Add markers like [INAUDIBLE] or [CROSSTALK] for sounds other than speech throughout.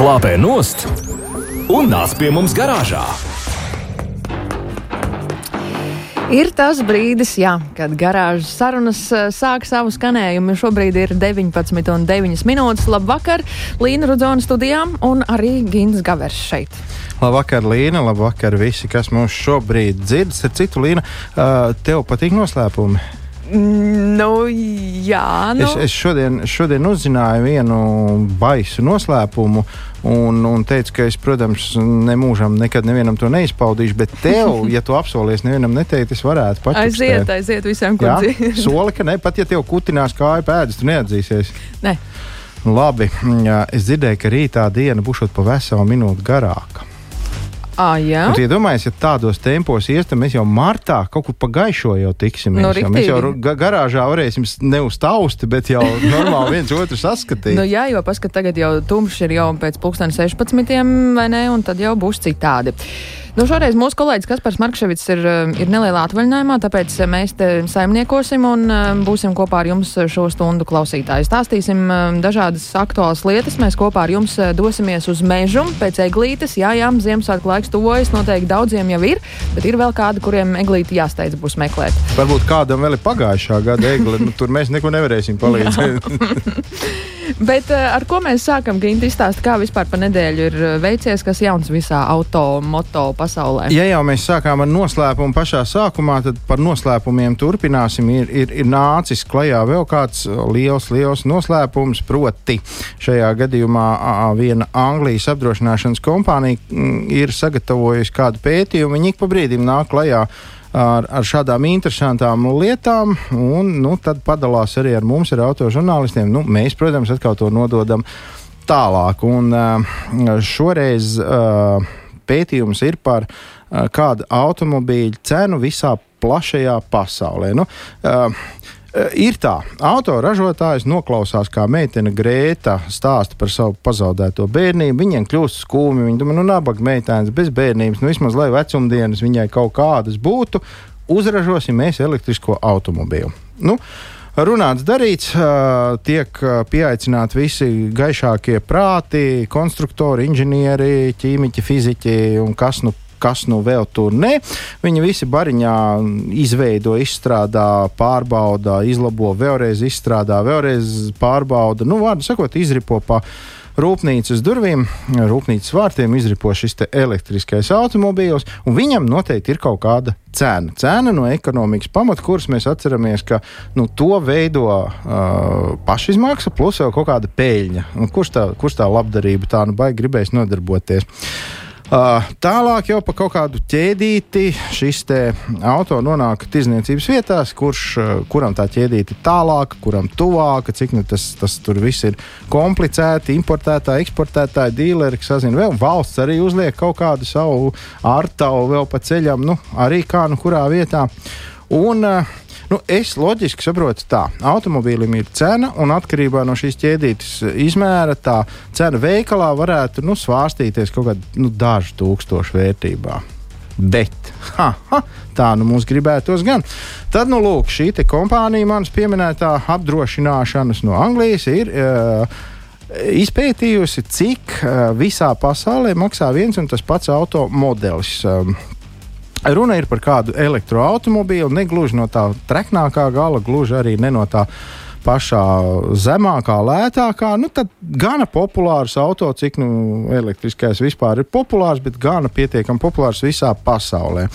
Slāpē nost un nāc pie mums garāžā. Ir tas brīdis, jā, kad garāžas sarunas eh, sāk savu skanējumu. Šobrīd ir 19,9 minūtes. Labvakar, Līna Rudzona studijām un arī Gins Gavers šeit. Labvakar, Līna. Labvakar, visi, kas mūs šobrīd dzird. Ar citu, Līna, uh, tev patīk noslēpumi. Nu, jā, nu. Es, es šodien, šodien uzzināju vienu baisu noslēpumu. Un, un teicu, ka es, protams, nemūžam nekad nevienam to neizpaudīšu, bet tev, [LAUGHS] ja tu apsolies nevienam neteikt, es varētu pateikt. Aiziet, aiziet visiem, dzīvo. [LAUGHS] soli, ka ne, pat ja tev kutinās kāju pēdas, tu neatzīsies. Nē, Labi, es dzirdēju, ka rītā diena būs pa veselu minūti garāka. Ah, jā. Un, iedomājieties, ja tādos tempos ies, tad mēs jau martā kaut kur pa gaišo jau tiksimies. Nu, jau, mēs jau garāžā varēsim s- ne uz tausti, bet jau normāli [LAUGHS] viens otru saskatīt. Nu, jā, jo paskat, tagad jau tumšs ir jau pēc pulksten 16, vai ne, un tad jau būs citādi. Nu, šoreiz mūsu kolēģis Kaspars Markevits ir, eh, ir nelielā atvaļinājumā, tāpēc eh, mēs te saimniekosim un eh, būsim kopā ar jums šo stundu klausītāji. Stāstīsim dažādas aktuālas lietas. Mēs kopā ar jums dosimies uz mežu pēc eglītes. Jā, jā, Ziemassvētku laiks tuvojas, noteikti daudziem jau ir, bet ir vēl kādi, kuriem eglīti jāsteidz būs meklēt. Varbūt kādam vēl ir pagājušā gada egli, nu, tur mēs neko nevarēsim palīdzēt. [LAUGHS] Bet eh, ar ko mēs sākam, Ginti, izstāst, kā vispār pa nedēļu ir eh, veicies, kas jauns visā auto, moto pasaulē? Ja jau mēs sākām ar noslēpumu pašā sākumā, tad par noslēpumiem turpināsim. Ir, ir, ir nācis klajā vēl kāds liels, liels noslēpums, proti šajā gadījumā viena Anglijas apdrošināšanas kompānija mm, ir sagatavojusi kādu pētījumu. Viņi ik pa brīdim nāk klajā ar, ar šādām interesantām lietām, un nu, tad padalās arī ar mums, ar autožurnālistiem. Nu, mēs, protams, atkal to nododam tālāk. Un, uh, šoreiz uh, pētījums ir par uh, kādu automobīļu cenu visā plašajā pasaulē. Nu, uh, Ir tā, autoražotājs noklausās, kā meitene Grēta stāsta par savu pazaudēto bērnību. Viņiem kļūst skumji, viņa domā, nu, nabaga meitēns bez bērnības, nu, vismaz lai vecumdienas viņai kaut kādas būtu, uzražosim mēs elektrisko automobīlu. Nu, Runāts, darīts, ā, tiek ā, pieaicināti visi gaišākie prāti, konstruktori, inženieri, ķīmiķi, fiziķi un kas nu kas nu vēl tur ne. Viņi visi bariņā izveido, izstrādā, pārbauda, izlabo, vēlreiz izstrādā, vēlreiz pārbauda. Nu, vārdu sakot, izripo pa rūpnīcas durvīm, rūpnīcas vārtiem izripo šis elektriskais automobīls, un viņam noteikti ir kaut kāda cena. Cena no ekonomikas pamata, kuras mēs atceramies, ka nu, to veido uh, pašizmaksa plus vēl kaut kāda peļņa. Un kurš tā, kurš tā labdarība tā nu baigi gribēs nodarboties? Uh, tālāk jau pa kaut kādu ķēdīti šis auto nonāk tirzniecības vietās, kurš, uh, kuram tā ķēdīte ir tālāka, kuram tuvāka, cik nu tas, tas tur viss ir komplicēti. Importētāji, eksportētāji, dīleri, kas sazina vēl, valsts arī uzliek kaut kādu savu ārtavu vēl pa ceļam, nu, arī kā nu kurā vietā. Un, uh, Nu, es loģiski saprotu, tā automobīlim ir cena, un atkarībā no šīs ķēdītes izmēra, tā cena veikalā varētu nu, svārstīties kaut kādā nu, dažu tūkstošu vērtībā. Bet ha, ha, tā nu mums gribētos gan. Tad, nu, lūk, šī kompānija, manas pieminētā apdrošināšanas no Anglijas, ir. Uh, Izpētījusi, cik uh, visā pasaulē maksā viens un tas pats auto modelis. Um, Runa ir par kādu elektroautomobīlu, ne gluži no tā treknākā gala, gluži arī ne no tā pašā zemākā, lētākā. Nu, tad gana populārs auto, cik nu, elektriskais vispār ir populārs, bet gana pietiekami populārs visā pasaulē.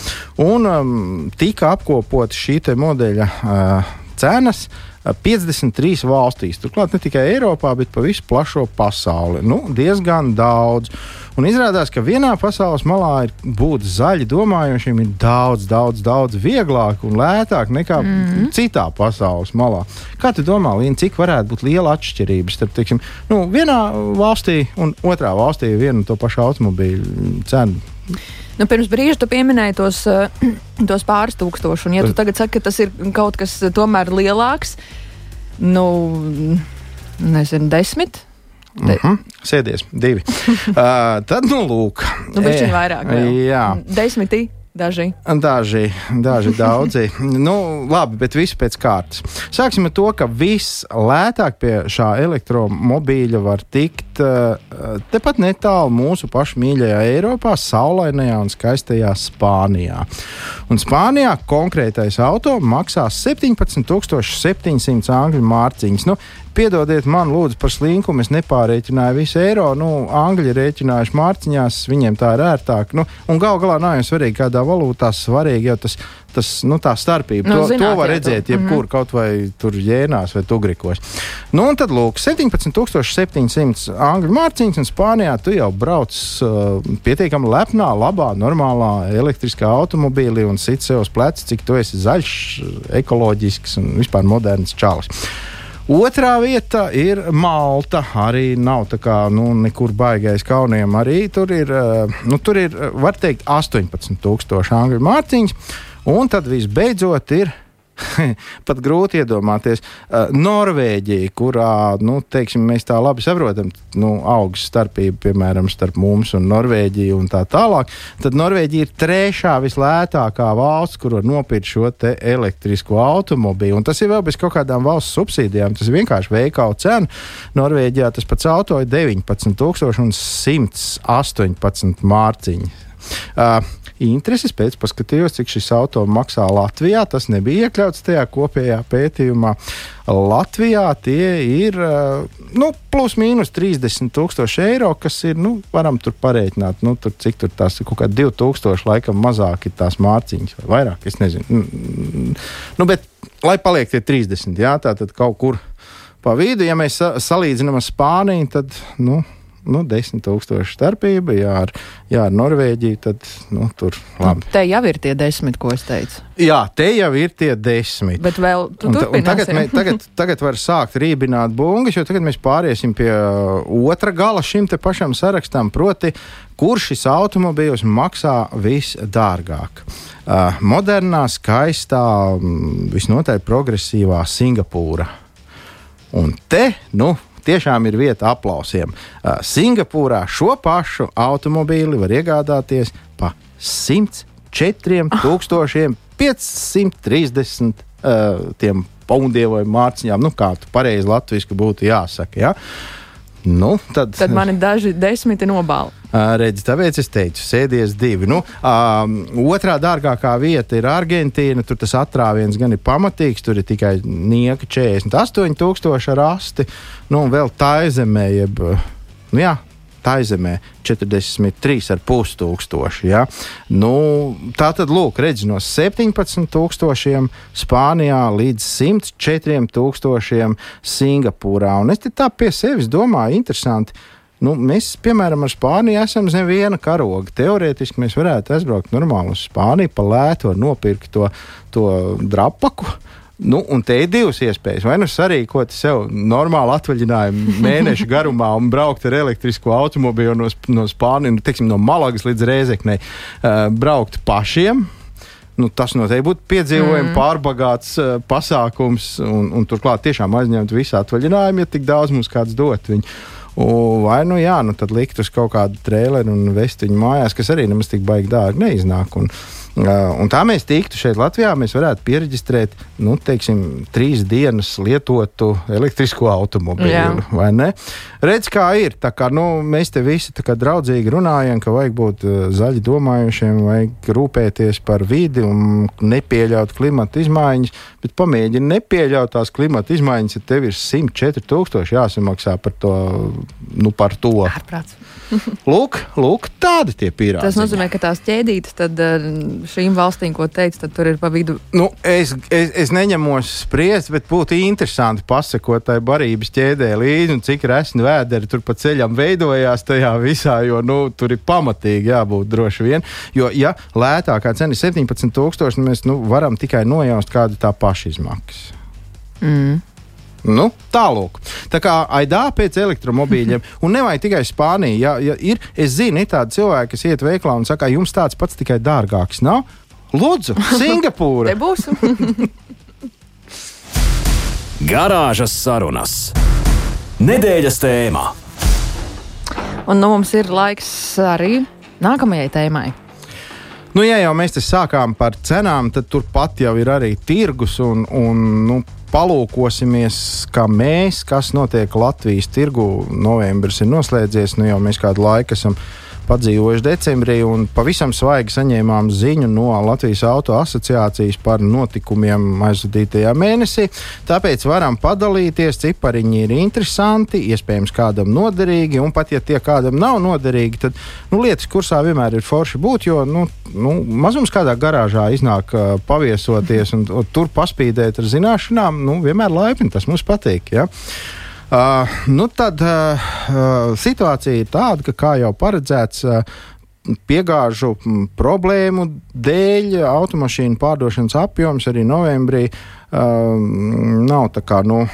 Un um, tika apkopot šī modeļa uh, cenas. 53 valstīs, turklāt ne tikai Eiropā, bet pa visu plašo pasauli. Nu, diezgan daudz. Un izrādās, ka vienā pasaules malā ir būt zaļi domājošiem ir daudz, daudz, daudz vieglāk un lētāk nekā mm -hmm. citā pasaules malā. Kā tu domā, Līna, cik varētu būt liela atšķirība starp teiksim, nu, vienā valstī un otrā valstī vienu un to pašu automobīļu cenu? Nu, pirms brīža tu pieminēji tos, eh, [CLEARS THROAT] tos pāris tūkstošus, un ja tu tagad saki, ka tas ir kaut kas tomēr lielāks, nu, nezinu, desmit. Mm -hmm. Sēdies, divi. [LAUGHS] uh, tad, nu, lūk. Nu, bet viņa vairāk. Vēl. Jā. Desmitī. Daži. Daži, daži daudzi. nu, labi, bet viss pēc kārtas. Sāksim ar to, ka vislētāk pie šā elektromobīļa var tikt uh, tepat netālu mūsu pašu mīļajā Eiropā, saulainajā un skaistajā Spānijā. Un Spānijā konkrētais auto maksā 17,700 angļu mārciņas. Nu, Piedodiet man, lūdzu, par slinkumu. Es nepārreķināju visu eiro. Nu, Angļi ir rēķinājuši mārciņās, viņiem tā ir ērtāk. Nu, un gal galā nav jau svarīgi, kādā valūtā svarīgi jau tas, tas nu, tā starpība. Nu, to, zināt, to var jā, redzēt, jebkur, kaut vai tur jēnās vai tugrikos. Nu, un tad, lūk, 17,700 angļu mārciņas, un Spānijā tu jau brauc uh, pietiekami lepnā, labā, normālā elektriskā automobīlī un sit sev uz pleca, cik tu esi zaļš, ekoloģisks un vispār moderns čalis. Otrā vieta ir Malta. Arī nav tā kā nu, nekur baigais kauniem. Arī tur ir, eh, nu, tur ir, eh, var teikt, 18,000 angļu mārciņas. Un tad visbeidzot ir [LAUGHS] pat grūti iedomāties. Uh, Norvēģija, kurā nu, teiksim, mēs tā labi saprotam, nu, augsts starpība piemēram starp mums un Norvēģiju un tā tālāk, tad Norvēģija ir trešā vislētākā valsts, kur var nopirkt šo elektrisko automobīlu. Un tas ir vēl bez kaut kādām valsts subsīdijām. Tas vienkārši veikalu cena. Norvēģijā tas pats auto ir 19,118 mārciņas. Uh, intereses pēc paskatījos, cik šis auto maksā Latvijā. Tas nebija iekļauts tajā kopējā pētījumā. Latvijā tie ir nu, plus mīnus 30 tūkstoši eiro, kas ir, nu, varam tur pareiķināt, nu, tur, cik tur tās ir kaut kā 2000, laikam mazāk ir tās mārciņas vai vairāk, es nezinu. Nu, bet, lai paliek tie 30, jā, tā tad kaut kur pa vidu, ja mēs salīdzinām ar Spāniju, tad, nu, nu, 10,000 starpība. Jā, ar, jā, ar Norvēģiju tad nu, tur labi. Te jau ir tie desmit, ko es teicu. Jā, te jau ir tie desmit. Bet vēl un, un tagad, mē, tagad, [LAUGHS] tagad var sākt rībināt bungas, jo tagad mēs pāriesim pie otra gala šim te pašam sarakstam, proti, kurš šis automobīls maksā visdārgāk. Uh, modernā, skaistā, visnotaļ progresīvā Singapūra. Un te, nu, tiešām ir vieta aplausiem. Uh, Singapūrā šo pašu automobīli var iegādāties pa 104 530 uh, pundiem vai mārciņām, nu kā tu pareizi latviešu būtu jāsaka. Ja? Nu, tad, tad man ir daži desmiti nobāli. Redzi, tāpēc es teicu, sēdies divi. Nu, um, otrā dārgākā vieta ir Argentīna. Tur tas atrāviens gan ir pamatīgs, tur ir tikai nieka 48,000 ar asti. Nu, un vēl tā zemē, jeb nu, jā, tā zemē 43,5 tūkstoši. Ja? Nu, tā tad, lūk, redz no 17,000 Spānijā līdz 104 tūkstošiem Singapūrā. Un es tā pie sevis domāju, interesanti. Nu, mēs, piemēram, ar Spāniju esam zem viena karoga. Teorētiski mēs varētu aizbraukt normāli uz Spāniju, pa lētu, nopirkt to, to drapaku. Nu, un te ir divas iespējas. Vai nu sarīkot sev normālu atvaļinājumu mēneša garumā un braukt ar elektrisko automobīlu no, no Spānijas, nu, no Malagas līdz Rēzeknei, uh, braukt pašiem. Nu, tas noteikti būtu piedzīvojums, mm. pārbagāts uh, pasākums, un, un turklāt tiešām aizņemt visu atvaļinājumu, ja tik daudz mums kāds dot viņu. Un, vai nu jā, nu tad likt uz kaut kādu traileru un vest viņu mājās, kas arī nemaz tik baigi dārgi neiznāk. Un, Un tā mēs tiktu šeit Latvijā, mēs varētu pieregistrēt nu, teiksim, trīs dienas lietotu elektrisko automobīlu. Redz, kā ir. Kā, nu, mēs te visi draudzīgi runājam, ka vajag būt zaļi domājušiem, vajag rūpēties par vidi un nepieļaut klimata izmaiņas. Bet pamēģini nepieļaut tās klimata izmaiņas, ja tev ir 104 tūkstoši jāsamaksā par to. Nu, par to. Ārprāts. lūk, lūk, tādi tie pīrāgi. Tas nozīmē, ka tās ķēdītes tad, šīm valstīm, ko teica, tad tur ir pa vidu. Nu, es, es, es neņemos spriest, bet būtu interesanti pasakot tai barības ķēdē līdzi, un cik resni vēderi tur pa ceļam veidojās tajā visā, jo nu, tur ir pamatīgi jābūt droši vien. Jo, ja lētākā cena ir 17,000, mēs nu, varam tikai nojaust, kāda tā pašizmaksas. Mm. Nu, tālāk. Tā kā aidā pēc elektromobīļiem, un nevajag tikai Spānija. Ja, ja ir, es zinu, ir tādi cilvēki, kas iet veiklā un saka, jums tāds pats tikai dārgāks nav. Lūdzu, [LAUGHS] Singapūra! Te būs! [LAUGHS] Garāžas sarunas. Nedēļas tēmā. Un nu, mums ir laiks arī nākamajai tēmai. Nu, ja jau mēs te sākām par cenām, tad turpat jau ir arī tirgus un, un nu, palūkosimies, kā mēs, kas notiek Latvijas tirgu. Novembris ir noslēdzies, nu jau mēs kādu laiku esam padzīvojuši decembrī, un pavisam svaigi saņēmām ziņu no Latvijas auto asociācijas par notikumiem aizvadītajā mēnesī. Tāpēc varam padalīties, cipariņi ir interesanti, iespējams, kādam noderīgi, un pat ja tie kādam nav noderīgi, tad nu, lietas kursā vienmēr ir forši būt, jo nu, nu, mazums kādā garāžā iznāk uh, paviesoties un, un tur paspīdēt ar zināšanām, nu, vienmēr laipni tas mums patīk. Ja? Uh, nu tad uh, situācija ir tāda, ka, kā jau paredzēts, uh, piegāžu problēmu dēļ automašīnu pārdošanas apjoms arī novembrī Um, nav tā kā nu,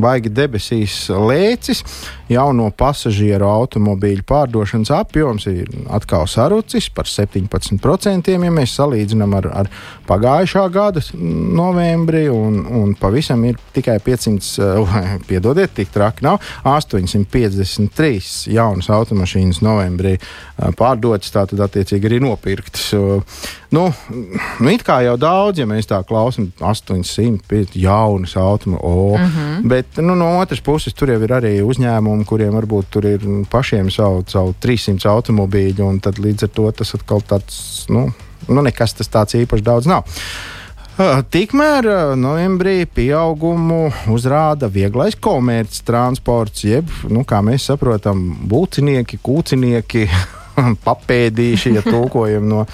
baigi debesīs lēcis. Jauno pasažieru automobīļu pārdošanas apjoms ir atkal sarucis par 17%, ja mēs salīdzinām ar, ar pagājušā gada novembri. Un, un pavisam ir tikai 500, uh, piedodiet, tik traki nav 853 jaunas automašīnas novembrī uh, pārdotas, tātad attiecīgi arī nopirktas. Nu, nu, it kā jau daudz, ja mēs tā klausām, 800 150 jaunas automobiļus. Mm -hmm. Bet nu, no otras puses, tur jau ir arī uzņēmumi, kuriem varbūt tur ir pašiem savu, savu 300 automobīļu, un tad līdz ar to tas atkal tāds, nu, nu nekas tas tāds īpaši daudz nav. Tikmēr novembrī pieaugumu uzrāda vieglais komerces transports, jeb, nu, kā mēs saprotam, būcinieki, kūcinieki, [LAUGHS] papēdīši, ja tulkojam no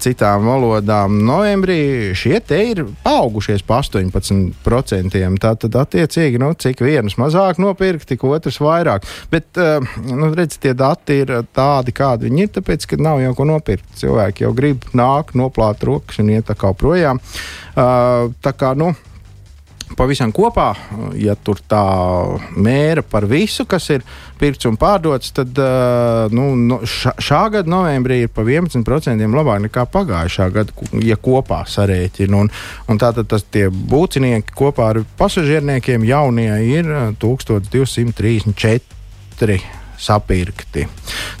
citām valodām. Novembrī šie te ir augušies pa 18%. Tātad, attiecīgi, nu, cik vienus mazāk nopirkt, tik otrs vairāk. Bet, nu, redziet, tie dati ir tādi, kādi viņi ir, tāpēc, ka nav jau ko nopirkt. Cilvēki jau grib nākt, noplāt rokas un iet tā kā projām. Tā kā, nu, pavisam kopā, ja tur tā mēra par visu, kas ir pirkts un pārdots, tad nu, šā, šā gada novembrī ir pa 11% labāk nekā pagājušā gada, ja kopā sarēķina. Un, un tātad tas tie būcinieki kopā ar pasažierniekiem jaunie ir 1234 sapirkti.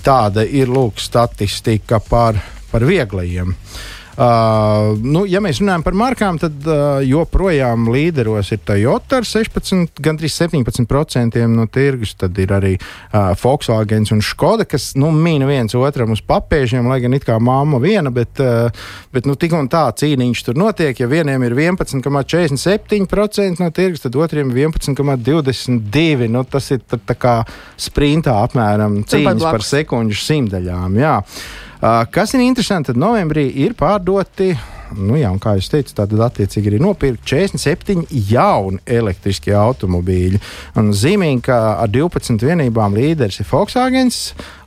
Tāda ir lūk statistika par, par vieglajiem. Uh, Uh, nu, ja mēs runājam par markām, tad uh, joprojām līderos ir Toyota ar 16, gandrīz 17% no tirgus. Tad ir arī uh, Volkswagen un Skoda, kas nu, mīna viens otram uz papēžiem, lai gan it kā māma viena, bet, uh, bet nu, tik un tā cīniņš tur notiek. Ja vieniem ir 11,47% no tirgus, tad otriem ir 11,22%. Nu, tas ir tā, tā kā sprintā apmēram cīņas par sekundžu simtaļām. Jā. Uh, kas ir interesanti, tad novembrī ir pārdoti. Nu, jā, kā jau teicu, tad attiecīgi ir nopirkti 47 jauni elektriskie automobīļi. Un zīmīgi, ka ar 12 vienībām līderis ir Volkswagen.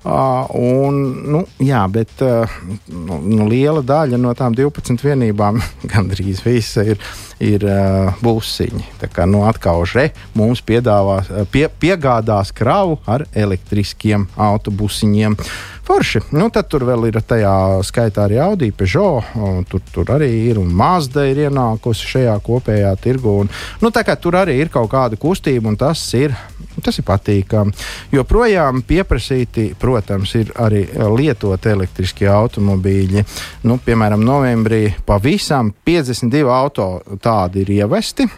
Uh, un, nu, jā, bet uh, nu, nu, liela daļa no tām 12 vienībām, [LAUGHS] gandrīz visa, ir, ir uh, būsiņi. Tā kā nu, atkal re, mums piedāvās, pie, piegādās kravu ar elektriskiem autobusiņiem. Uh, Forši. Nu, tad tur vēl ir tajā skaitā arī Audi, Peugeot. Tur, tur arī ir un Mazda ir ienākusi šajā kopējā tirgu. Un, nu, tur arī ir kaut kāda kustība, un tas ir, tas ir patīkami. Joprojām pieprasīti, protams, ir arī lietoti elektriskie automobīļi. Nu, piemēram, novembrī pavisam 52 auto tādi ir ievesti,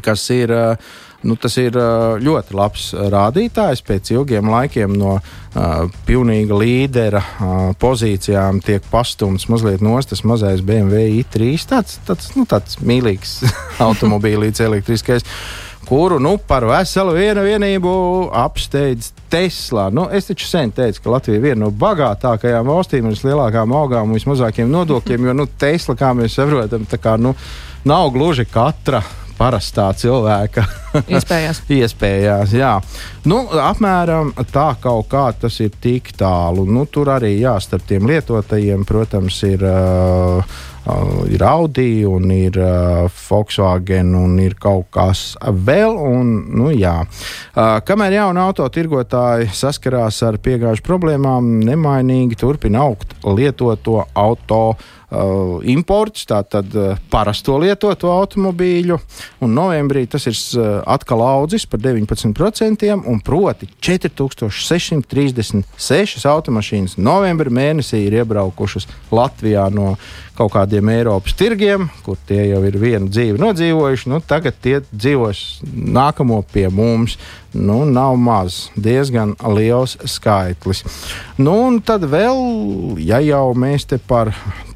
kas ir. Uh, Nu, tas ir ļoti labs rādītājs. Pēc ilgiem laikiem no uh, pilnīga līdera uh, pozīcijām tiek pastumts mazliet nost tas mazais BMW i3. Tāds, tāds, nu, tāds mīlīgs [LAUGHS] automobīlīts elektriskais kuru nu, par veselu vienu vienību apsteidz Tesla. Nu, es taču sen teicu, ka Latvija ir viena no bagātākajām valstīm ar vislielākām algām un vismazākiem nodokļiem, jo nu, Tesla, kā mēs saprotam, kā, nu, nav gluži katra parastā cilvēka iespējās. [LAUGHS] iespējās jā. Nu, apmēram tā kaut kā tas ir tik tālu. Nu, tur arī jā, starp tiem lietotajiem, protams, ir. Uh, Uh, ir Audi, un ir uh, Volkswagen, un ir kaut kas vēl. Un, nu, jā. uh, kamēr jauni autotirgotāji saskarās ar piegāžu problēmām, nemainīgi turpina augt lietoto auto imports, tātad uh, parasto lietoto automobīļu, un novembrī tas ir uh, atkal audzis par 19%, un proti 4636 automašīnas novembra mēnesī ir iebraukušas Latvijā no kaut kādiem Eiropas tirgiem, kur tie jau ir vienu dzīvi nodzīvojuši. Nu, tagad tie dzīvos nākamo pie mums. Nu, nav maz, diezgan liels skaitlis. Nu, un tad vēl, ja jau mēs te par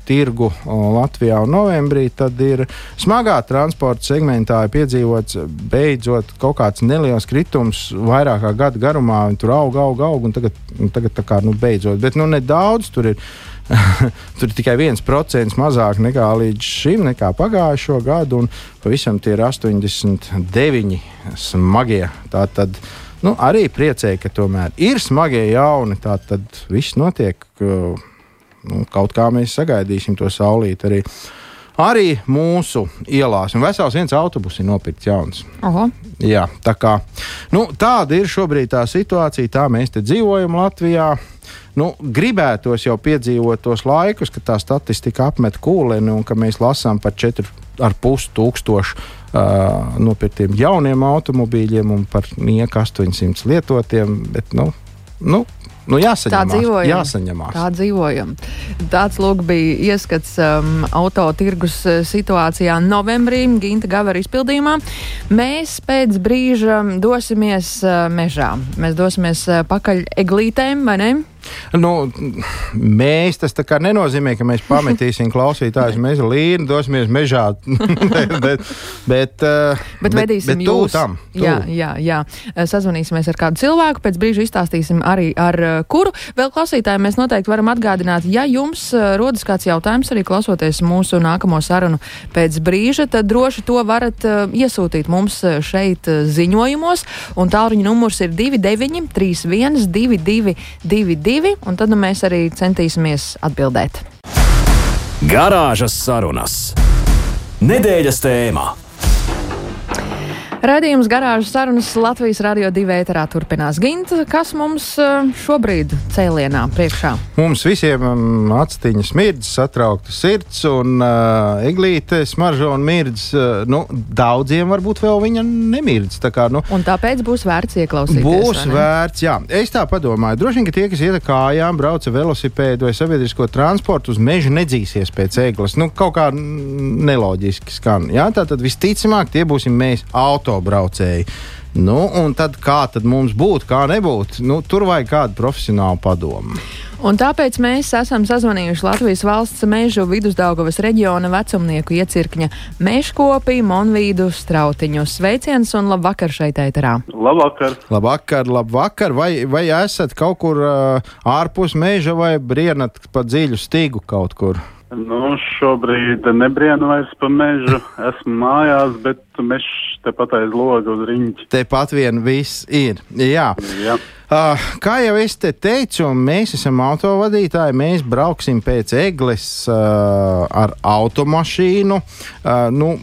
tirgu Latvijā un novembrī, tad ir smagā transporta segmentā piedzīvots beidzot kaut kāds neliels kritums vairāk kā gada garumā. Tur aug, aug, aug, un tagad, un tagad tā kā nu, beidzot, bet nu nedaudz tur ir [LAUGHS] tur ir tikai viens procents mazāk nekā līdz šim, nekā pagājušo gadu, un pavisam tie ir 89 smagie. Tā tad nu, arī priecēja, ka tomēr ir smagie jauni. Tā tad viss notiek. Nu, kaut kā mēs sagaidīsim to saulīti arī. Arī mūsu ielās, un vesels viens autobus ir nopirkts jauns. Oho. Jā, tā kā, nu, tāda ir šobrīd tā situācija, tā mēs te dzīvojam Latvijā. Nu, gribētos jau piedzīvot tos laikus, kad tā statistika apmet kūleni un ka mēs lasām par 4,5 tūkstošu uh, nopirktiem jauniem automobīļiem un par nieku 800 lietotiem. Bet, nu, nu, Nu, jāsaņemās, tā dzīvojam. Jāsaņemās. Tā dzīvojam. Tāds lūk bija ieskats um, auto tirgus situācijā novembrī Ginta Gavara izpildījumā. Mēs pēc brīža dosimies uh, mežā. Mēs dosimies uh, pakaļ eglītēm, vai ne? Nu, mēs tas nenozīmē, ka mēs pametīsim klausītājus. Mēs līniju dosimies mežā. [LAUGHS] bet, bet, bet, uh, bet vedīsim bet, bet jūs. Tam, tū. jā, jā, jā. Sazvanīsimies ar kādu cilvēku, pēc brīža izstāstīsim arī ar kuru. Vēl klausītājiem mēs noteikti varam atgādināt, ja jums rodas kāds jautājums arī klausoties mūsu nākamo sarunu pēc brīža, tad droši to varat iesūtīt mums šeit ziņojumos. Un tālruņa numurs ir 29 31 22 22 divi, un tad nu, mēs arī centīsimies atbildēt. Garāžas sarunas. Nedēļas tēmā. Radījums garāžas sarunas Latvijas radio divi ēterā turpinās. Gint, kas mums eh, šobrīd cēlienā priekšā? Mums visiem um, atstiņas mirdz, satraukta sirds un uh, eglīte smaržo un mirdz. Uh, nu, daudziem varbūt vēl viņa nemirdz. Tā kā, nu, un tāpēc būs vērts ieklausīties. Būs vērts, jā. Es tā padomāju. Droši vien, ka tie, kas iet kājām, brauca velosipēdu vai sabiedrisko transportu uz mežu, nedzīsies pēc eglis. Nu, kaut kā neloģiski skan. Jā, tā tad visticamāk tie būsim mēs auto autobraucēji. Nu, un tad kā tad mums būtu, kā nebūtu? Nu, tur vajag kādu profesionālu padomu. Un tāpēc mēs esam sazvanījuši Latvijas valsts mežu vidusdaugavas reģiona vecumnieku iecirkņa meškopi Monvīdu strautiņu. Sveiciens un labvakar šeit ēterā. Labvakar. Labvakar, labvakar. Vai, vai esat kaut kur uh, ārpus meža vai brienat pa dziļu stīgu kaut kur? Nu, šobrīd nebrienu vairs pa mežu. Esmu mājās, bet mežs tepat aiz loga uz riņķa. Tepat vien viss ir. Jā. Jā. Uh, kā jau es te teicu, mēs esam autovadītāji. Mēs brauksim pēc eglis uh, ar automašīnu. Uh, nu,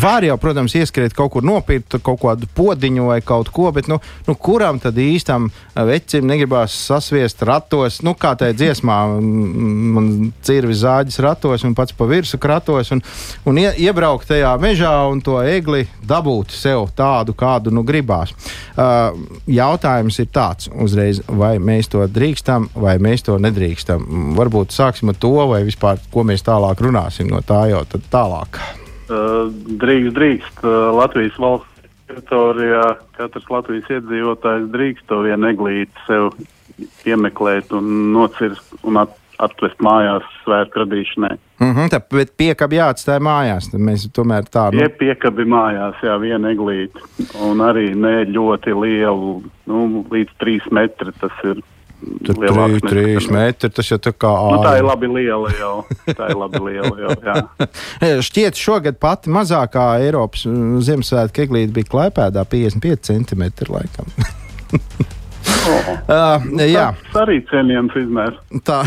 var jau, protams, ieskriet kaut kur nopirkt kaut kādu podiņu vai kaut ko, bet nu, nu, kuram tad īstam vecim negribās sasviest ratos, nu, kā tajā dziesmā, man cirvi zāģis ratos un pats pa virsu kratos un, un ie, iebraukt tajā mežā un to egli dabūt sev tādu, kādu nu gribās. Uh, jautājums ir tāds tāds uzreiz, vai mēs to drīkstam, vai mēs to nedrīkstam. Varbūt sāksim ar to, vai vispār ko mēs tālāk runāsim no tā jau tālāk. Drīkst, drīkst. Latvijas valsts teritorijā katrs Latvijas iedzīvotājs drīkst to vienu eglīti sev iemeklēt un nocirst un at atvest mājās svētku radīšanai. Mm -hmm, tā, bet piekabi jāatstāj mājās. Mēs tomēr tādu. Nu... Piekabi mājās, jā, viena eglīte. Un arī ne ļoti lielu, nu, līdz trīs metri tas ir. Tur trīs, trīs metri, tas jau tā kā ārā. Nu, tā ir labi liela jau. Tā ir labi liela jau, jā. [LAUGHS] Šķiet, šogad pati mazākā Eiropas mm, Ziemassvētku eglīte bija klēpēdā 55 centimetri laikam. [LAUGHS] Uh, jā, tas arī cienījams izmērs. Tā.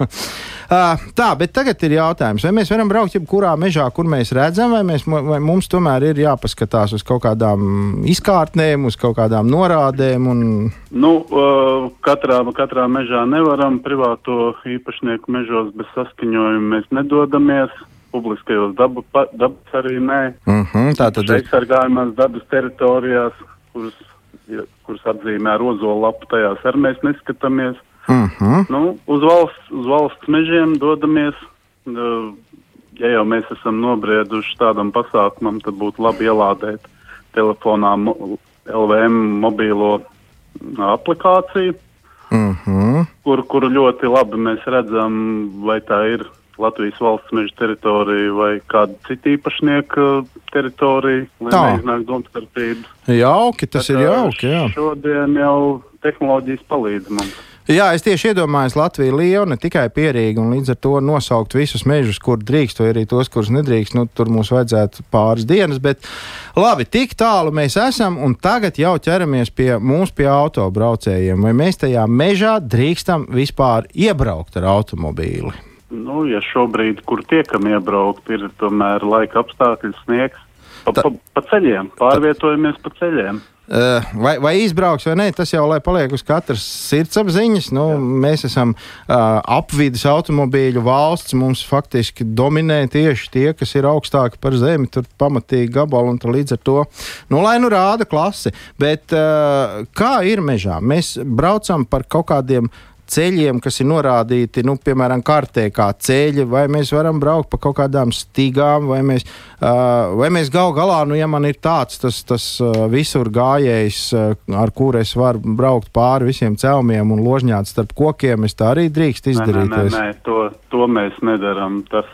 Uh, [LAUGHS] tā, bet tagad ir jautājums, vai mēs varam braukt jebkurā mežā, kur mēs redzam, vai, mēs, vai mums tomēr ir jāpaskatās uz kaut kādām izkārtnēm, uz kaut kādām norādēm? Un... Nu, uh, katrā, katrā mežā nevaram privāto īpašnieku mežos bez saskaņojuma mēs nedodamies. Publiskajos dabas arī nē. Uh -huh, tā tad ir. Aizsargājumās dabas teritorijās, kuras, kuras atzīmē ar ozolu lapu, tajās arī mēs neskatāmies. Uh -huh. nu, uz, valsts, uz valsts mežiem dodamies. Uh, ja jau mēs esam nobrieduši tādam pasākumam, tad būtu labi ielādēt telefonā mo LVM mobīlo aplikāciju, uh -huh. kur, kur ļoti labi mēs redzam, vai tā ir Latvijas valsts meža teritorija vai kāda cita īpašnieka teritorija, lai Tā. neiznāk domstarpības. Jauki, tas Bet, ir jauki. Jā. Šodien jau tehnoloģijas palīdz mums. Jā, es tieši iedomājos, Latvija ir liela, ne tikai pierīga, un līdz ar to nosaukt visus mežus, kur drīkst, vai arī tos, kurus nedrīkst. Nu, tur mums vajadzētu pāris dienas, bet labi, tik tālu mēs esam, un tagad jau ķeramies pie mums, pie autobraucējiem. Vai mēs tajā mežā drīkstam vispār iebraukt ar automobīli? Nu, ja šobrīd, kur tiekam iebraukt, ir tomēr laika apstākļi, sniegs. Pa, pa, pa ceļiem, pārvietojamies pa ceļiem. Uh, Vai, vai izbrauks vai nē, tas jau paliek uz katras sirdsapziņas. Nu, mēs esam uh, apvidus automobīļu valsts. Mums faktiski dominē tieši tie, kas ir augstāki par zemi, tur pamatīgi gabali un līdz ar to, nu, lai nu rāda klasi. Bet uh, kā ir mežā? Mēs braucam par kaut kādiem ceļiem, kas ir norādīti, nu, piemēram, kartē kā ceļi, vai mēs varam braukt pa kaut kādām stīgām, vai mēs, uh, vai mēs gal galā, nu, ja man ir tāds tas, tas uh, visur gājējs, uh, ar kuru es varu braukt pāri visiem celmiem un ložņāt starp kokiem, es tā arī drīkst Nē, nē, izdarīt. nē, nē to, to mēs nedaram. Tas,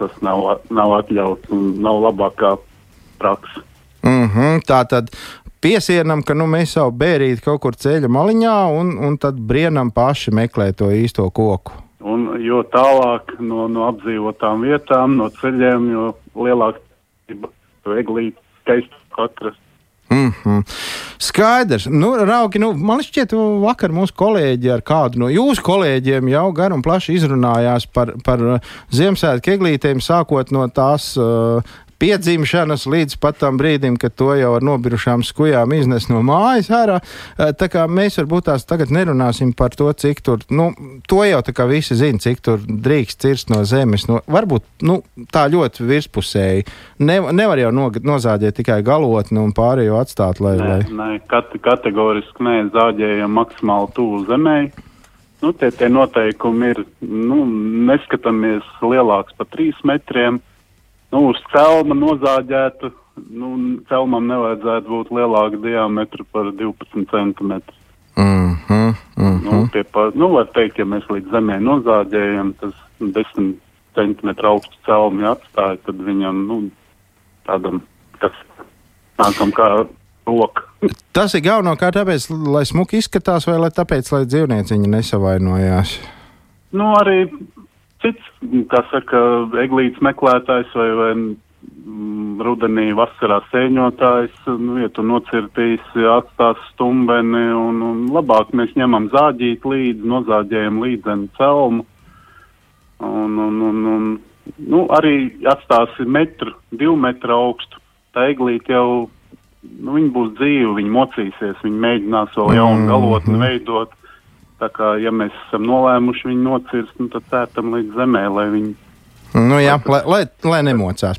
tas nav, nav atļauts un nav labākā praksa. Mm -hmm, tā tad piesienam, ka nu, mēs savu bērīti kaut kur ceļa maliņā un, un tad brienam paši meklē to īsto koku. Un jo tālāk no, no apdzīvotām vietām, no ceļiem, jo lielāka to eglīti skaisti atrast. Mm -hmm. Skaidrs. Nu, Raugi, nu, man šķiet, vakar mūsu kolēģi ar kādu no jūsu kolēģiem jau gar un plaši izrunājās par, par Ziemassvētku eglītēm, sākot no tās uh, piedzimšanas līdz pat tam brīdim, kad to jau ar nobirušām skujām iznes no mājas ārā. Uh, Tā kā mēs varbūt tās tagad nerunāsim par to, cik tur, nu, to jau tā kā visi zina, cik tur drīkst cirst no zemes. No, varbūt nu, tā ļoti virspusēji. Ne, nevar jau no, nozāģēt tikai galotni un pārējo atstāt, lai. Nē, lai... nē kate, kategoriski nē, zāģējam maksimāli tuvu zemē. Nu, tie, tie noteikumi ir, nu, neskatāmies lielāks par trīs metriem. Nu, uz celma nozāģētu, nu, celmam nevajadzētu būt lielāka diametra par 12 centimetrus. Mm -hmm, mm Nu, -hmm. pie pa, nu, var teikt, ja mēs līdz zemē nozāģējam, tas 10 centimetru augstu celmi atstāja, tad viņam, nu, tādam, kas nākam kā roka. Tas ir galvenokārt tāpēc, lai smuki izskatās, vai lai tāpēc, lai dzīvnieciņi nesavainojās. Nu, arī cits, kā saka, eglītes meklētājs vai, vai mm, rudenī, vasarā sēņotājs, nu, ja tu nocirtīsi, atstās stumbeni un, un labāk mēs ņemam zāģīt līdzi, nozāģējam līdzenu celmu. Un, un, un, un, nu, arī atstāsi metru, divu metru augstu. Tā eglīte jau, nu, viņa būs dzīva, viņa mocīsies, viņa mēģinās vēl jaunu Mhm. galotni veidot. Tā kā, ja mēs esam nolēmuši viņu nocirst, nu, tad cērtam līdz zemē, lai viņi Nu, jā, lai, lai, lai nemocās.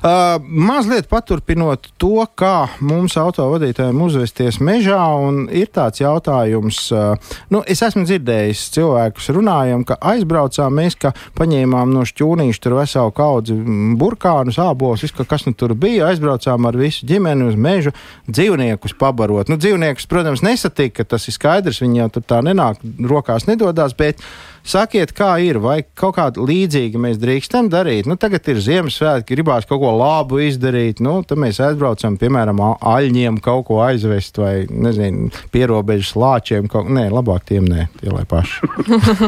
Uh, mazliet paturpinot to, kā mums autovadītājiem uzvesties mežā, un ir tāds jautājums, uh, nu, es esmu dzirdējis cilvēkus runājam, ka aizbraucām mēs, ka paņēmām no šķūnīša tur veselu kaudzi mm, burkānus, ābolus, visu, ka kas nu tur bija, aizbraucām ar visu ģimeni uz mežu, dzīvniekus pabarot. Nu, dzīvniekus, protams, nesatika, tas ir skaidrs, viņi jau tur tā nenāk, rokās nedodās, bet Sakiet, kā ir, vai kaut kāda līdzīga mēs drīkstam darīt? Nu, tagad ir Ziemassvētki, gribās kaut ko labu izdarīt. Nu, tad mēs aizbraucam, piemēram, aļņiem kaut ko aizvest, vai, nezinu, pierobežas lāčiem. Kaut... Nē, labāk tiem nē, tie lai paši.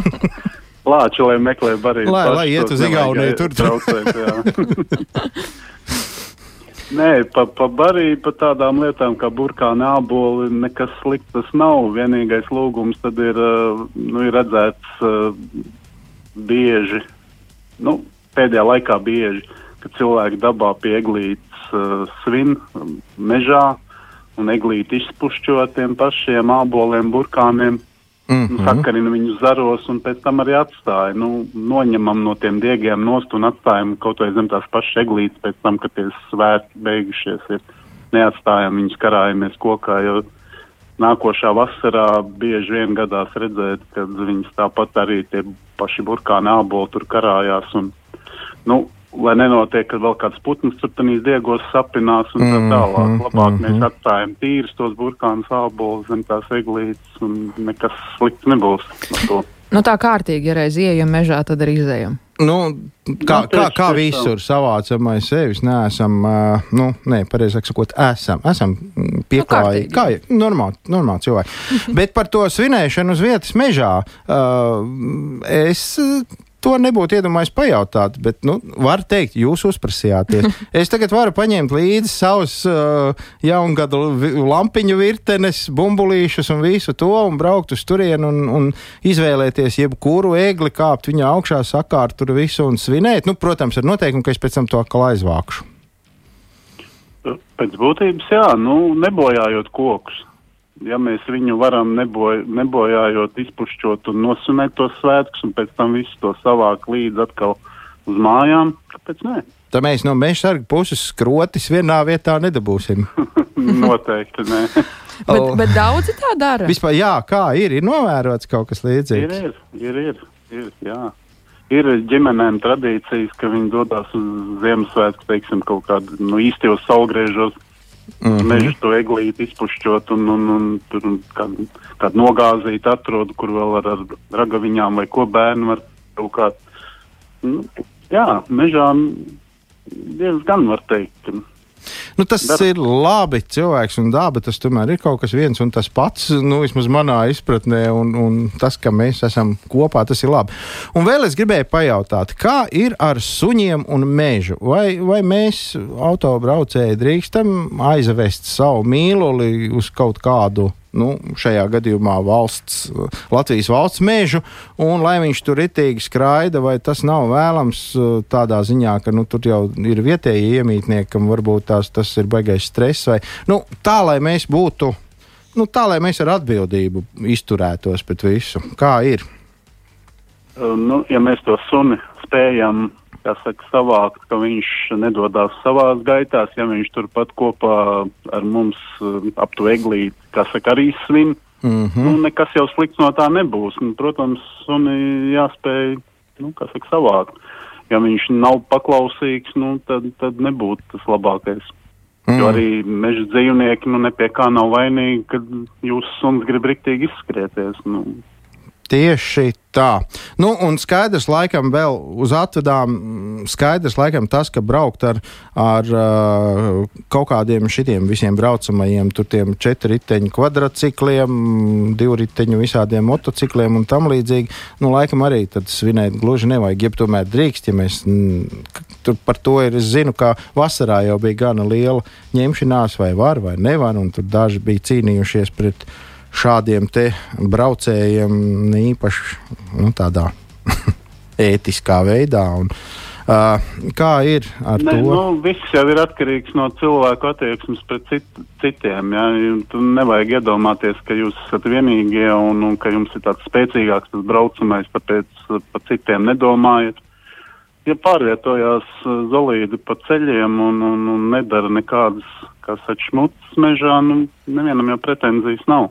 [LAUGHS] Lāči, lai meklē barību. Lai- lai iet uz Igauniju, tur- traucēt. [LAUGHS] Nē, pa, pa barību, pa tādām lietām kā burkāna āboli, nekas slikts tas nav. Vienīgais lūgums tad ir, uh, nu, ir redzēts uh, bieži, nu, pēdējā laikā bieži, kad cilvēki dabā pie eglītes uh, svin um, mežā un eglīti izpušķo tiem pašiem āboliem, burkāniem. Mm -hmm. Sakarina viņus zaros un pēc tam arī atstāja. Nu, noņemam no tiem diegiem nost un atstājam kaut vai zem tās pašas eglītes pēc tam, kad tie svētki beigušies. Ir. Neatstājam viņus karājamies kokā, jo nākošā vasarā bieži vien gadās redzēt, ka viņas tāpat arī tie paši burkāni āboli tur karājās. Un, nu, lai nenotiek, ka vēl kāds putns tādīs diegos sapinās un tā Mhm, tālāk. Labāk mhm. mēs atstājam tīrus tos burkānus ābolus zem tās eglītes un nekas slikts nebūs ar to. Nu, tā kārtīgi, ja reiz ieejam mežā, tad arī izējam. Nu, kā, Nu, kā, kā visur savācam aiz sevis, neesam, nu, nē, pareizāk sakot, esam, esam mm, pieklājīgi. kārtīgi. kā normāli, normāli cilvēki. [LAUGHS] Bet par to svinēšanu uz vietas mežā uh, es. To nebūtu iedomājies pajautāt, bet, nu, var teikt, jūs uzprasījāties. [LAUGHS] Es tagad varu paņemt līdzi savus uh, jaungada lampiņu virtenes, bumbulīšus un visu to, un braukt uz turieni un, un izvēlēties jebkuru egli, kāpt viņa augšā, sakārt tur visu un svinēt. Nu, protams, ar noteikumu, ka es pēc tam to atkal aizvākšu. Pēc būtības, jā, nu, nebojājot kokus. Ja mēs viņu varam neboj, nebojājot, izpušķot un nosunēt tos svētkus, un pēc tam visu to savāk līdzi atkal uz mājām, kāpēc nē? Tad mēs no meža sarga puses skrotis vienā vietā nedabūsim. [LAUGHS] Noteikti nē. [LAUGHS] Bet, O. bet daudzi tā dara. Vispār, jā, kā ir, ir novērots kaut kas līdzīgs. ir, ir, ir, ir, jā. Ir ģimenēm tradīcijas, ka viņi dodas uz Ziemassvētku, teiksim, kaut kādu nu, īstajos saulgriežos, mm. -hmm. mežu to eglīti izpušķot un, un, un tur kādu, kādu nogāzīt atrod, kur vēl ar, ar ragaviņām vai ko bērnu var kaut kā. Nu, jā, mežā diezgan var teikt. Nu, tas Dar- ir labi. Cilvēks un daba tas tomēr ir kaut kas viens un tas pats. Nu, vismaz manā izpratnē, un, un tas, ka mēs esam kopā, tas ir labi. Un vēl es gribēju pajautāt, kā ir ar suņiem un mežu? Vai, vai mēs, autobraucēji, drīkstam aizvest savu mīluli uz kaut kādu? Nu, šajā gadījumā valsts, Latvijas valsts mežu, un lai viņš tur ritīgi skraida, vai tas nav vēlams tādā ziņā, ka nu, tur jau ir vietējie iemītnieki, kam varbūt tās, tas ir baigais stress, vai nu, tā, lai mēs būtu, nu, tā, lai mēs ar atbildību izturētos pret visu. Kā ir? Uh, Nu, ja mēs to suni spējam saka, savākt, ka viņš nedodas savās gaitās, ja viņš turpat kopā ar mums uh, ap to eglīti, kā saka, arī svin, Mm -hmm. nu, nekas jau slikts no tā nebūs. Nu, protams, suni jāspēj, nu, saka, savākt. Ja viņš nav paklausīgs, nu, tad, tad nebūtu tas labākais. Mm. Jo arī meža dzīvnieki nu, ne pie kā nav vainīgi, kad jūsu suns grib riktīgi izskrieties. Nu, Tieši tā. Nu, un skaidrs, laikam, vēl uz atvedām, skaidrs, laikam, tas, ka braukt ar, ar kaut kādiem šitiem visiem braucamajiem, tur tiem četriteņu kvadrcikliem, divriteņu visādiem motocikliem un tam līdzīgi, nu, laikam arī tad svinēt gluži nevajag, jeb tomēr drīkst, ja mēs, tur par to ir, es zinu, ka vasarā jau bija gana liela ņemšanās, vai var, vai nevar, un tur daži bija cīnījušies pret šādiem te braucējiem īpaši nu, tādā [LAUGHS] ētiskā veidā. Un, uh, kā ir ar Ne, to? nu, viss jau ir atkarīgs no cilvēku attieksmes pret cit, citiem. Ja? Tur nevajag iedomāties, ka jūs esat vienīgie un, un ka jums ir tāds spēcīgāks tas braucamais, tāpēc par citiem nedomājat. Ja pārvietojās zolīdi pa ceļiem un, un, un nedara nekādas, kā saka, šmutas mežā, nu, nevienam jau pretenzijas nav.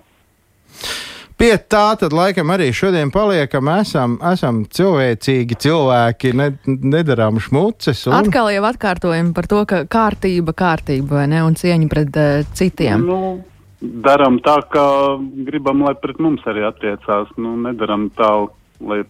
Pie tā tad laikam arī šodien paliekam. Esam, esam cilvēcīgi cilvēki, ne, nedarām šmuces. Un... Atkal jau atkārtojam par to, ka kārtība, kārtība vai ne, un cieņa pret uh, citiem. Nu, daram tā, kā gribam, lai pret mums arī attiecās. Nu, nedaram tā, lai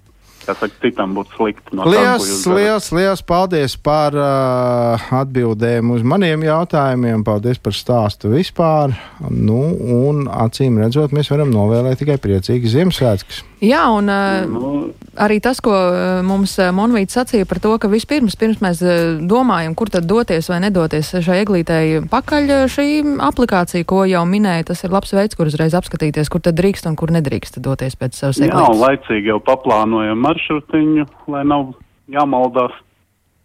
kā saka, citam būtu slikti. No Liels, darat. liels, liels paldies par uh, atbildēm uz maniem jautājumiem. Paldies par stāstu vispār. Nu, un acīm redzot, mēs varam novēlēt tikai priecīgas Ziemassvētkus. Jā, un nu, arī tas, ko mums Monvīts sacīja par to, ka vispirms, pirms mēs domājam, kur tad doties vai nedoties šai eglītei pakaļ, šī aplikācija, ko jau minēja, tas ir labs veids, kur uzreiz apskatīties, kur tad drīkst un kur nedrīkst doties pēc savas eglītes. Jā, laicīgi jau paplānojam maršrutiņu, lai nav jāmaldās.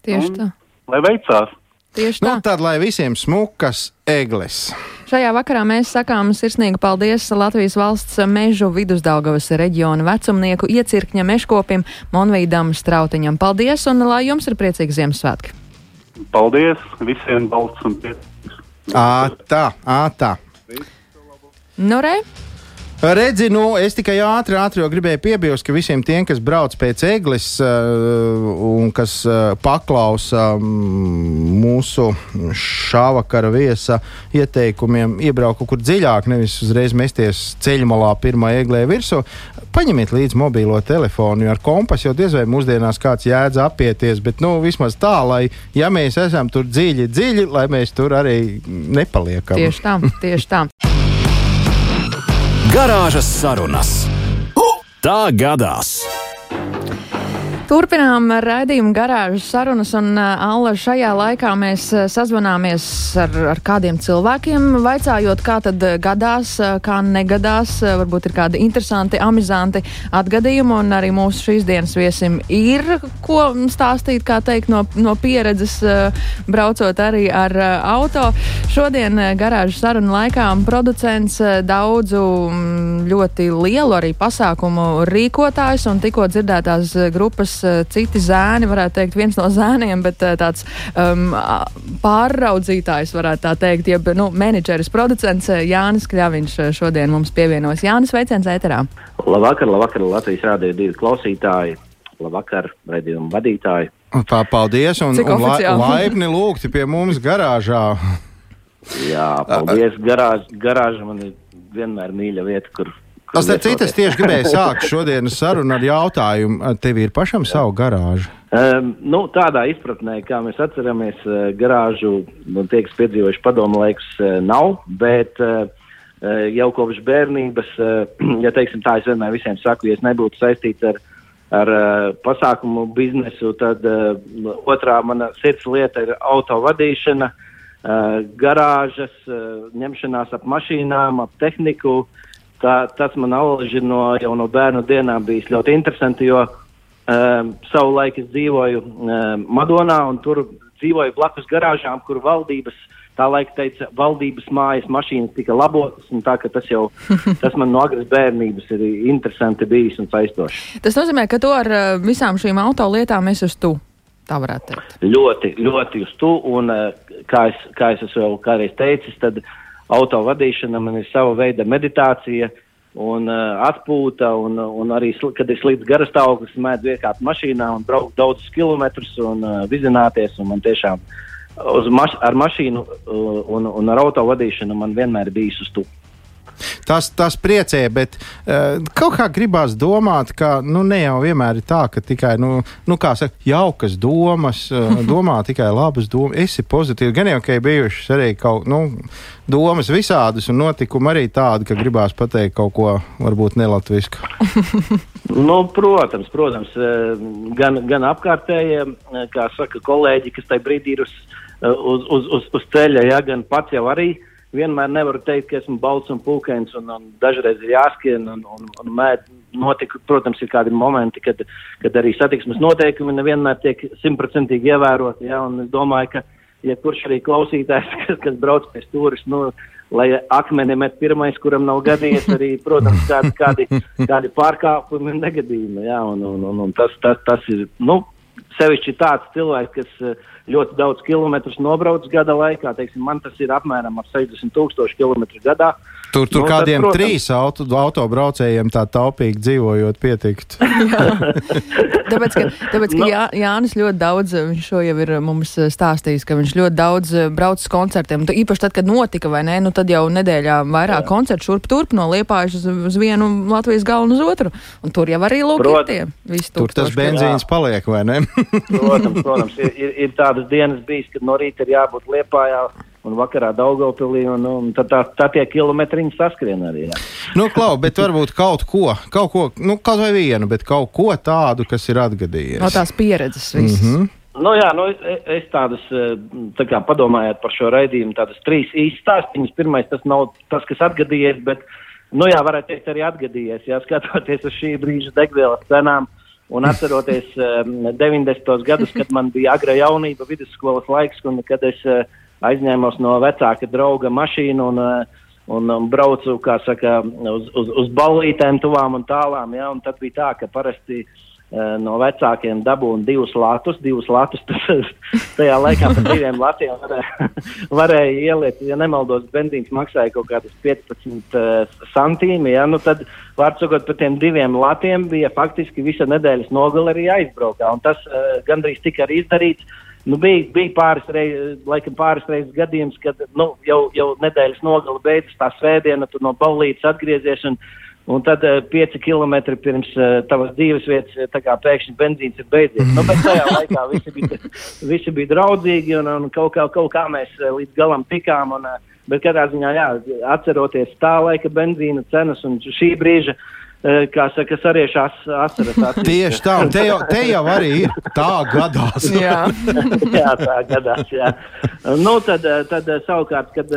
Tieši un, tā. Lai veicās. Tieši nu, tā. Nu, tad, lai visiem smukas eglis. Šajā vakarā mēs sakām sirsnīgu paldies Latvijas valsts mežu vidusdaugavas reģiona vecumnieku iecirkņa meškopim Monvīdam Strautiņam. Paldies un lai jums ir priecīgi Ziemassvētki! Paldies visiem balsts un priecīgs! Ā, tā, ā, tā. Nu, re? Redzi, nu, es tikai ātri, ātri gribēju piebilst, ka visiem tiem, kas brauc pēc eglis uh, un kas uh, paklausa um, mūsu šā vakara viesa ieteikumiem, iebraukt kur dziļāk, nevis uzreiz mesties ceļmalā pirmā eglē virsū, paņemiet līdzi mobilo telefonu, jo ar kompasu jau diez vai mūsdienās kāds jēdz apieties, bet nu, vismaz tā, lai, ja mēs esam tur dziļi, dziļi, lai mēs tur arī nepaliekam. Tieši tā, tieši tā. [LAUGHS] Garāžas sarunas. Tā gadās! Turpinām raidījumu garāžas sarunas, un uh, Alla šajā laikā mēs uh, sazvanāmies ar, ar kādiem cilvēkiem, vaicājot, kā tad gadās, uh, kā negadās, varbūt ir kādi interesanti, amizanti atgadījumi, un arī mūsu šīs dienas viesim ir ko stāstīt, kā teikt, no, no pieredzes, braucot arī ar auto. Šodien garāžas sarunu laikā producents daudzu mm, ļoti lielu arī pasākumu rīkotājs un tikko dzirdētās grupas citi zēni, varētu teikt, viens no zēniem, bet eh, tāds um, pārraudzītājs, varētu tā teikt, jeb nu, menedžeris, producents eh, Jānis Kļaviņš šodien mums pievienojas. Jānis, sveiciens ēterā! Labvakar, labvakar, Latvijas rādīja divi klausītāji, labvakar, redzējumu vadītāji. Tā, paldies un, un la, laipni lūgti pie mums garāžā. Jā, paldies, garāža, garāža man ir vienmēr mīļa vieta, kur Tas ir citas tieši gribēju [LAUGHS] sākt šodienas sarunu ar jautājumu. Tev ir pašam Jā. savu garāžu? Um, nu, tādā izpratnē, kā mēs atceramies, uh, garāžu nu, tie, kas piedzīvojuši padomu laikus, uh, nav. Bet uh, jau kopš bērnības, uh, [CLEARS THROAT] ja teiksim tā, es vienmēr visiem saku, ja es nebūtu saistīts ar, ar uh, pasākumu biznesu, tad otrā mana sirds lieta ir auto vadīšana, garāžas, ņemšanās ap mašīnām, ap tehniku. Tā, tas man alaži no, jau no bērnu dienām bijis ļoti interesanti, jo um, savulaik es dzīvoju um, Madonā un tur dzīvoju blakus garāžām, kur valdības tā laika teica, valdības mājas mašīnas tika labotas, un tā, tas jau, [LAUGHS] tas man no agras bērnības ir interesanti bijis un saistoši. Tas nozīmē, ka tu ar uh, visām šīm auto lietām esi uz tu. Tā varētu teikt. Ļoti, ļoti uz tu, un uh, kā es, kā es jau kādreiz teicis, tad uh, auto vadīšana man ir sava veida meditācija un uh, atpūta, un, un arī, kad es līdz garastāvoklis mēdzu iekāpt mašīnā un braukt daudzus kilometrus un uh, vizināties, un man tiešām maš ar mašīnu uh, un, un ar auto vadīšanu man vienmēr bijis uz tu. Tas, tas priecē, bet uh, kaut kā gribās domāt, ka nu, ne jau vienmēr ir tā, ka tikai nu, nu, saka, jaukas domas, uh, [LAUGHS] domā tikai labas domas, esi pozitīvi. Gan jau, ka ir bijušas arī kaut nu, domas visādas un notikumi arī tādi, ka gribās pateikt kaut ko varbūt nelatvisku. [LAUGHS] nu, protams, protams, eh, gan, gan apkārtējie, kā saka kolēģi, kas tajā brīdī ir uz, uz, uz, uz, uz ceļa, ja, gan pats jau arī vienmēr nevaru teikt, ka esmu balts un pūkains, un, un dažreiz ir jāskrien. Un, un, un mēd, notika, protams, ir kādi momenti, kad, kad arī satiksmes noteikumi nevienmēr tiek simtprocentīgi ievēroti. Ja, es domāju, ka ja kurš arī klausītājs, [LAUGHS] kas, kas brauc pie stūris, nu, lai akmeni met pirmais, kuram nav gadījies, arī, protams, kādi, kādi, kādi pārkāpumi un negadījumi. Ja, un, un, un, un tas, tas, tas ir, nu, sevišķi tāds cilvēks, kas ļoti daudz kilometrus nobrauc gada laikā. Teiksim, man tas ir apmēram ap 60 tūkstoši kilometru gadā. Tur, tur no, nu, kādiem tad, protams, trīs auto, autobraucējiem tā taupīgi dzīvojot, pietikt. [LAUGHS] [LAUGHS] tāpēc, ka, tāpēc, ka no. Jā, Jānis ļoti daudz, viņš šo jau ir mums stāstījis, ka viņš ļoti daudz brauc uz koncertiem. Tu, īpaši tad, kad notika, vai ne, nu tad jau nedēļā vairāk Jā. koncertu šurp turp no Liepājas uz, uz vienu Latvijas galvu un uz otru. Un tur jau arī lūk ir tie visi Tur tas benzīns Jā. paliek, vai ne? Protams, protams. Ir, ir, ir tādas dienas bijis, kad no rīta ir jābūt Liepājā un vakarā Daugopilī, un, un tad tā, tā tie kilometriņi saskrien arī. Jā. Nu, klau, bet varbūt kaut ko, kaut ko, nu, kaut vai vienu, bet kaut ko tādu, kas ir atgadījies. No tās pieredzes visas. Mm -hmm. Nu, jā, nu, es, es tādas, tā kā padomājot par šo raidījumu, tādas trīs īstas stāstīņas. Pirmais, tas nav tas, kas atgadījies, bet, nu jā, varētu teikt, arī atgadījies. Jā, skatoties uz šī brīža degvielas cenām un atceroties um, 90. gadus, kad man bija agra jaunība, vidusskolas laiks, un kad es uh, aizņēmos no vecāka drauga mašīnu un, uh, un, un braucu, saka, uz, uz, uz ballītēm tuvām un tālām. Ja, un tad bija tā, ka parasti uh, no vecākiem dabūna divus latus. Divus latus tas, [LAUGHS] tajā laikā par diviem latiem varēja, [LAUGHS] varēja ieliet. Ja nemaldos, benzīns maksāja kaut kādus 15 uh, centīmi. Ja, nu tad, Vārdsakot, par tiem diviem latiem bija faktiski visa nedēļas nogale arī aizbraukā. Tas uh, gandrīz tika arī izdarīts. Nu, bija, bija pāris reizes, laikam, pāris reizes gadījums, kad nu, jau, jau nedēļas nogale beidzas, tā svētdiena, tu no baulītes atgriezies. Un, Un tad uh, pieci kilometri pirms uh, tavas dzīves vietas, kā pēkšņi benzīns ir beidzies. Nu, bet tajā laikā visi bija, [LAUGHS] visi bija draudzīgi un, un kaut, kā, kaut kā mēs uh, līdz galam tikām. Un, uh, bet katrā ziņā, jā, atceroties tā laika benzīna cenas un šī brīža uh, kā saka, sariešās asaras. [LAUGHS] Tieši tā, un te jau, te jau arī ir tā gadās. [LAUGHS] jā. [LAUGHS] jā, tā gadās, jā. Nu, tad, tad savukārt, kad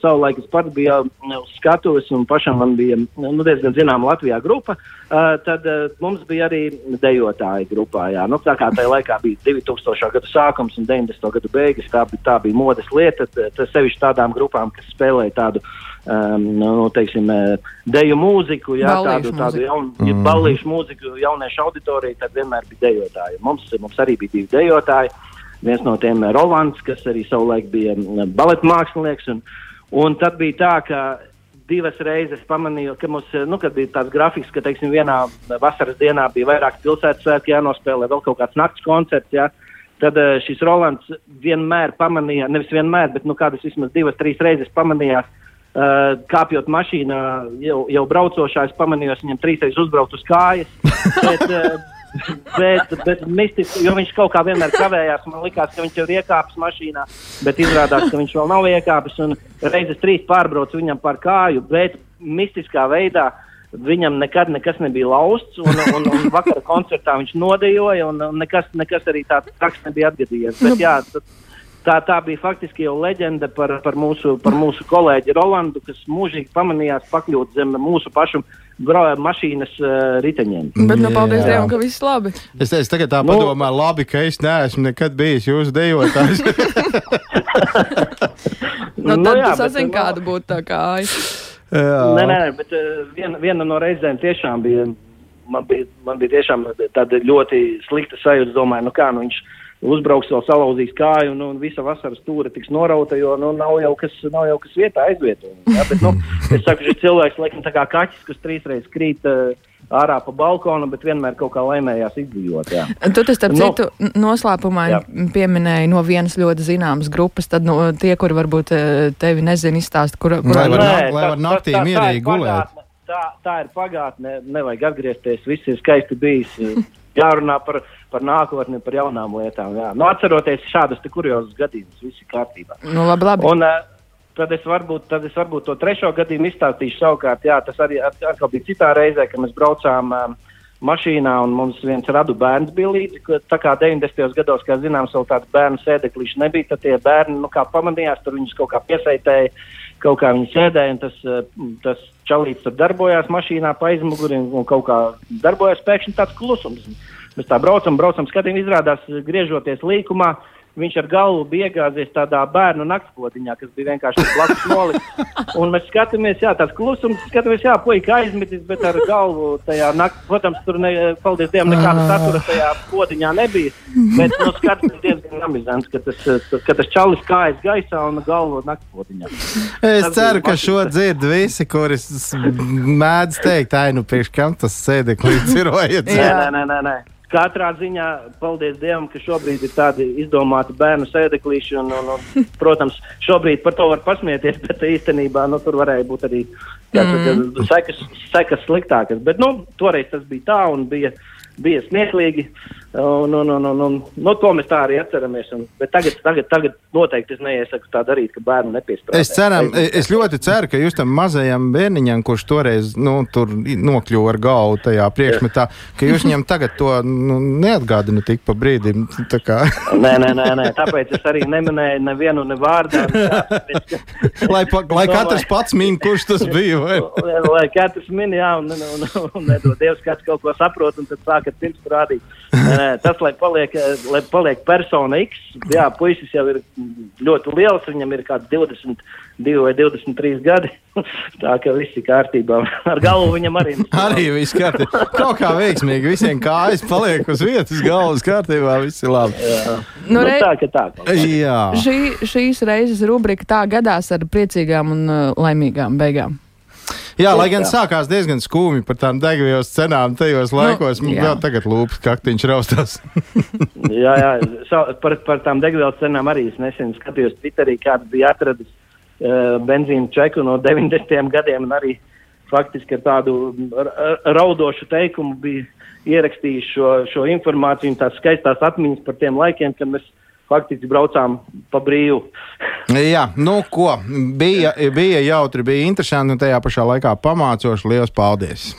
savulaik es pats biju uz skatuves un pašam man bija nu, diezgan zināma Latvijā grupa, tad mums bija arī dejotāji grupā, jā. Nu, tā kā tajā laikā bija 2000. gadu sākums un 90. gadu beigas, tā bija, tā bija modes lieta, tas sevišķi tādām grupām, kas spēlēja tādu um, nu, teiksim, deju mūziku, jā, Ballīšu tādu, tādu jaunu, ja Mm. ballīšu mūziku jauniešu auditoriju, tad vienmēr bija dejotāji. Mums, mums arī bija divi dejotāji. Viens no tiem ir Rolands, kas arī savulaik bija mm, baleta mākslinieks. Un, un tad bija tā, ka divas reizes pamanīju, ka mums nu, bija tāds grafiks, ka teiksim, vienā vasaras dienā bija vairāk pilsētas svētki jānospēlē, vēl kaut kāds nakts koncerts. Jā. Tad šis Rolands vienmēr pamanīja, nevis vienmēr, bet nu, kādas vismaz divas, trīs reizes pamanījās, uh, kāpjot mašīnā, jau, jau braucošā, es pamanīju, viņam trīsreiz uzbraukt uz kājas. [LAUGHS] Bet, uh, bet, bet mistiski, jo viņš kaut kā vienmēr kavējās, man likās, ka viņš jau ir iekāpis mašīnā, bet izrādās, ka viņš vēl nav iekāpis. Un reizes trīs pārbraucu viņam par kāju, bet mistiskā veidā viņam nekad nekas nebija lausts, un, un, un vakara koncertā viņš nodejoja, un, un nekas, nekas arī tāds traks nebija atgadījies. Bet, jā, tad, Tā, tā bija faktiski jau leģenda par, par, mūsu, par mūsu kolēģi Rolandu, kas mūžīgi pamanījās pakļūt zem mūsu pašu mašīnas uh, riteņiem. Bet, nu, paldies. Dievam, ka viss labi. Es teicu, tagad tā Nu- padomā, labi, ka es neesmu nekad bijis jūsu dejotājs. Nu, [LAUGHS] Nu, tad jā, tu sazini, nu, kāda būtu tā kāja. Nē, nē, nē, bet uh, viena, viena no reizēm tiešām bija. Man bija, man bija tiešām tāda ļoti slikta sajūta. Domāju, nu kā nu viņš uzbrauks, vēl salauzīs kāju, un, un visa vasaras stūra tiks norauta, jo nu, nav, jau kas, nav jau kas vietā aizvietojums. Ja? Bet, nu, es saku, šis cilvēks laikam tā kā kaķis, kas trīsreiz krīt uh, ārā pa balkonu, bet vienmēr kaut kā laimējās izdzīvot. Jā. Tu tas, starp Nu, citu, n- noslēpumā jā. pieminēji no vienas ļoti zināmas grupas, tad no, tie, kuri varbūt eh, tevi nezina, izstāst, kur, kur Lai var Nē, nak- lai var naktī tā- tā ir mierīgi gulēt. pagātne. Tā, tā ir pagātne, nevajag atgriezties, viss ir skaisti bijis. Jārunā par, par nākotni, par jaunām lietām. Jā. Nu, atceroties šādus kuriozus gadījumus, viss ir kārtībā. Nu, labi, labi. Un, uh, tad, es varbūt, tad es varbūt to trešo gadījumu izstāstīšu savukārt. Jā, tas arī at- atkal bija citā reizē, kad mēs braucām um, mašīnā un mums viens radu bērns bija līdzi. Tā kā 90. gados, kā zināms, vēl tāds bērnu sēdeklīši nebija, tad tie bērni nu, kā pamanījās, tur viņus kaut kā piesaitēja. Kaut kā viņi sēdēja, un tas, uh, tas čalīts tur darbojās mašīnā pa aizmuguri un, un kaut kā darbojās pēkšņi tāds klusums. Mēs tā braucam, braucam, skatāmies, izrādās, griežoties līkumā, viņš ar galvu bija iegāzies tādā bērnu naktspodiņā, kas bija vienkārši blakus nolikts. Un mēs skatāmies, jā, tāds klusums, skatāmies, jā, puika aizmitis, bet ar galvu tajā naktī, protams, tur, ne, paldies Dievam, nekāda satura tajā podiņā nebija. Bet, nu, skatāmies diezgan amizants, ka tas, ka tas čalis kājas gaisā un galvu naktspodiņā. Es Tas ceru, ka šo dzird visi, kuri s- mēdz teikt, ai, nu, priekš kam tas sēdeklīds ir [LAUGHS] vajadzīgs. Nē, nē, nē, nē, nē. Katrā ziņā, paldies Dievam, ka šobrīd ir tādi izdomāti bērnu sēdeklīši. Un, un, un, protams, šobrīd par to var pasmieties, [LAUGHS] bet īstenībā nu, tur varēja būt arī saka, sekas, sekas sliktākas. Bet nu, toreiz tas bija tā un bija. bija smieklīgi. Un, un, un, un, un, no to mēs tā arī atceramies. Un, bet tagad, tagad, tagad noteikti es neiesaku tā darīt, ka bērnu nepiesprāst. Es, ceram, es ļoti ceru, ka jūs tam mazajam bērniņam, kurš toreiz nu, tur nokļuva ar galvu tajā priekšmetā, ka jūs viņam tagad to nu, neatgādina tik pa brīdim. nē, nē, nē, nē, tāpēc es arī neminēju nevienu ne vārdā. lai, pa, lai katrs pats min, kurš tas bija. Vai? lai katrs min, jā, un, un, un, un nedod Dievs, kāds kaut ko saprot, un tad sākat pirms rādīt. [LAUGHS] Tas, lai paliek, lai paliek persona X, jā, puisis jau ir ļoti liels, viņam ir kāds 22 vai 23 gadi. [LAUGHS] Tā kā viss ir kārtībā. Ar galvu viņam arī ir. arī viss kārtībā. Kaut kā veiksmīgi visiem kājas paliek uz vietas, galvas kārtībā, viss ir labi. Jā. Nu, re... nu, tā, ka tā. Jā. Šī, šīs reizes rubrika tā gadās ar priecīgām un uh, laimīgām beigām. Jā, lai gan sākās diezgan skumji par tām degvielas cenām tajos nu, laikos, nu, jau tagad lūpas kaktiņš raustās. [LAUGHS] jā, jā, par, par tām degvielas cenām arī es nesen skatījos Twitterī, kāds bija atradis uh, benzīnu čeku no 90. gadiem un arī faktiski ar tādu raudošu teikumu bija ierakstījis šo, šo informāciju un tās skaistās atmiņas par tiem laikiem, kad mēs faktiski braucām pa brīvu. [LAUGHS] Jā, nu ko, bija, bija jautri, bija interesanti un tajā pašā laikā pamācoši. Lielas paldies!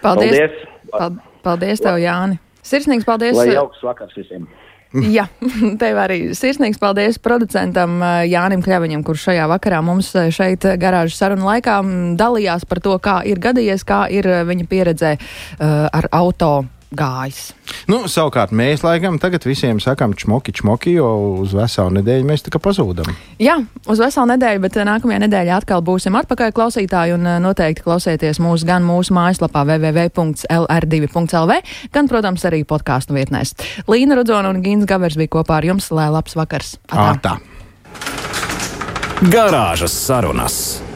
Paldies! Paldies, paldies tev, Jāni! Sirsnīgs paldies! Lai jauks vakars visiem! [LAUGHS] Jā, [LAUGHS] tev arī sirsnīgs paldies producentam eh, Jānim Kļaviņam, kurš šajā vakarā mums eh, šeit garāžas sarunu laikā dalījās par to, kā ir gadījies, kā ir eh, viņa pieredzē uh, ar auto gājis. Nu, savukārt mēs laikam tagad visiem sakām čmoki, čmoki, jo uz veselu nedēļu mēs tā kā pazūdam. Jā, uz veselu nedēļu, bet eh, nākamajā nedēļā atkal būsim atpakaļ klausītāji un eh, noteikti klausieties mūs gan mūsu mājaslapā www.lr2.lv, gan, protams, arī podkāstu vietnēs. Līna Rudzona un Gīns Gavers bija kopā ar jums, lai labs vakars. Atā. Atā. Garāžas sarunas.